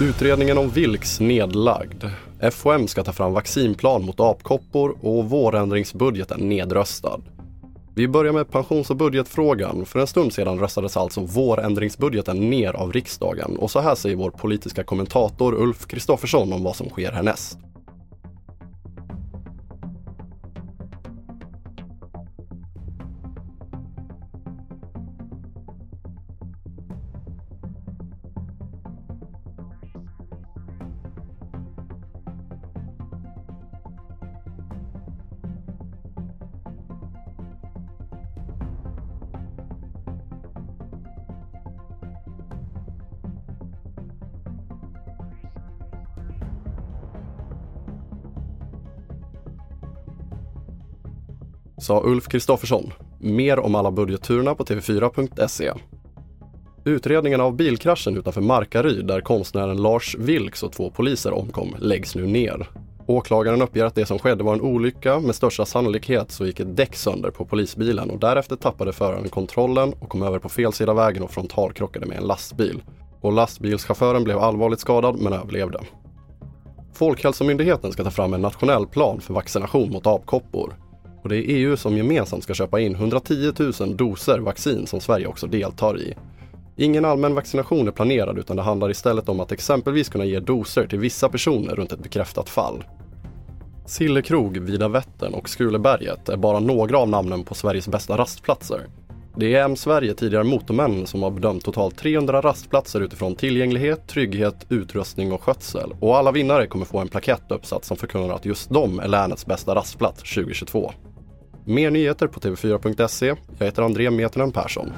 Utredningen om Vilks nedlagd. FOM ska ta fram vaccinplan mot apkoppor och vårändringsbudgeten nedröstad. Vi börjar med pensions och budgetfrågan. För en stund sedan röstades alltså vårändringsbudgeten ner av riksdagen och så här säger vår politiska kommentator Ulf Kristoffersson om vad som sker härnäst. Sa Ulf Kristoffersson. Mer om alla budgetturerna på tv4.se. Utredningen av bilkraschen utanför Markaryd där konstnären Lars Vilks och två poliser omkom läggs nu ner. Åklagaren uppger att det som skedde var en olycka. Med största sannolikhet så gick ett däck sönder på polisbilen och därefter tappade föraren kontrollen och kom över på fel sida vägen och frontalkrockade med en lastbil. Och lastbilschauffören blev allvarligt skadad men överlevde. Folkhälsomyndigheten ska ta fram en nationell plan för vaccination mot apkoppor. Och det är EU som gemensamt ska köpa in 110 000 doser vaccin som Sverige också deltar i. Ingen allmän vaccination är planerad utan det handlar istället om att exempelvis kunna ge doser till vissa personer runt ett bekräftat fall. Sillekrog, Vida Vättern och Skuleberget är bara några av namnen på Sveriges bästa rastplatser. Det är M Sverige, tidigare Motormännen, som har bedömt totalt 300 rastplatser utifrån tillgänglighet, trygghet, utrustning och skötsel. Och alla vinnare kommer få en plakett uppsatt som förkunnar att just de är länets bästa rastplats 2022. Mer nyheter på tv4.se. Jag heter André Metenen Persson.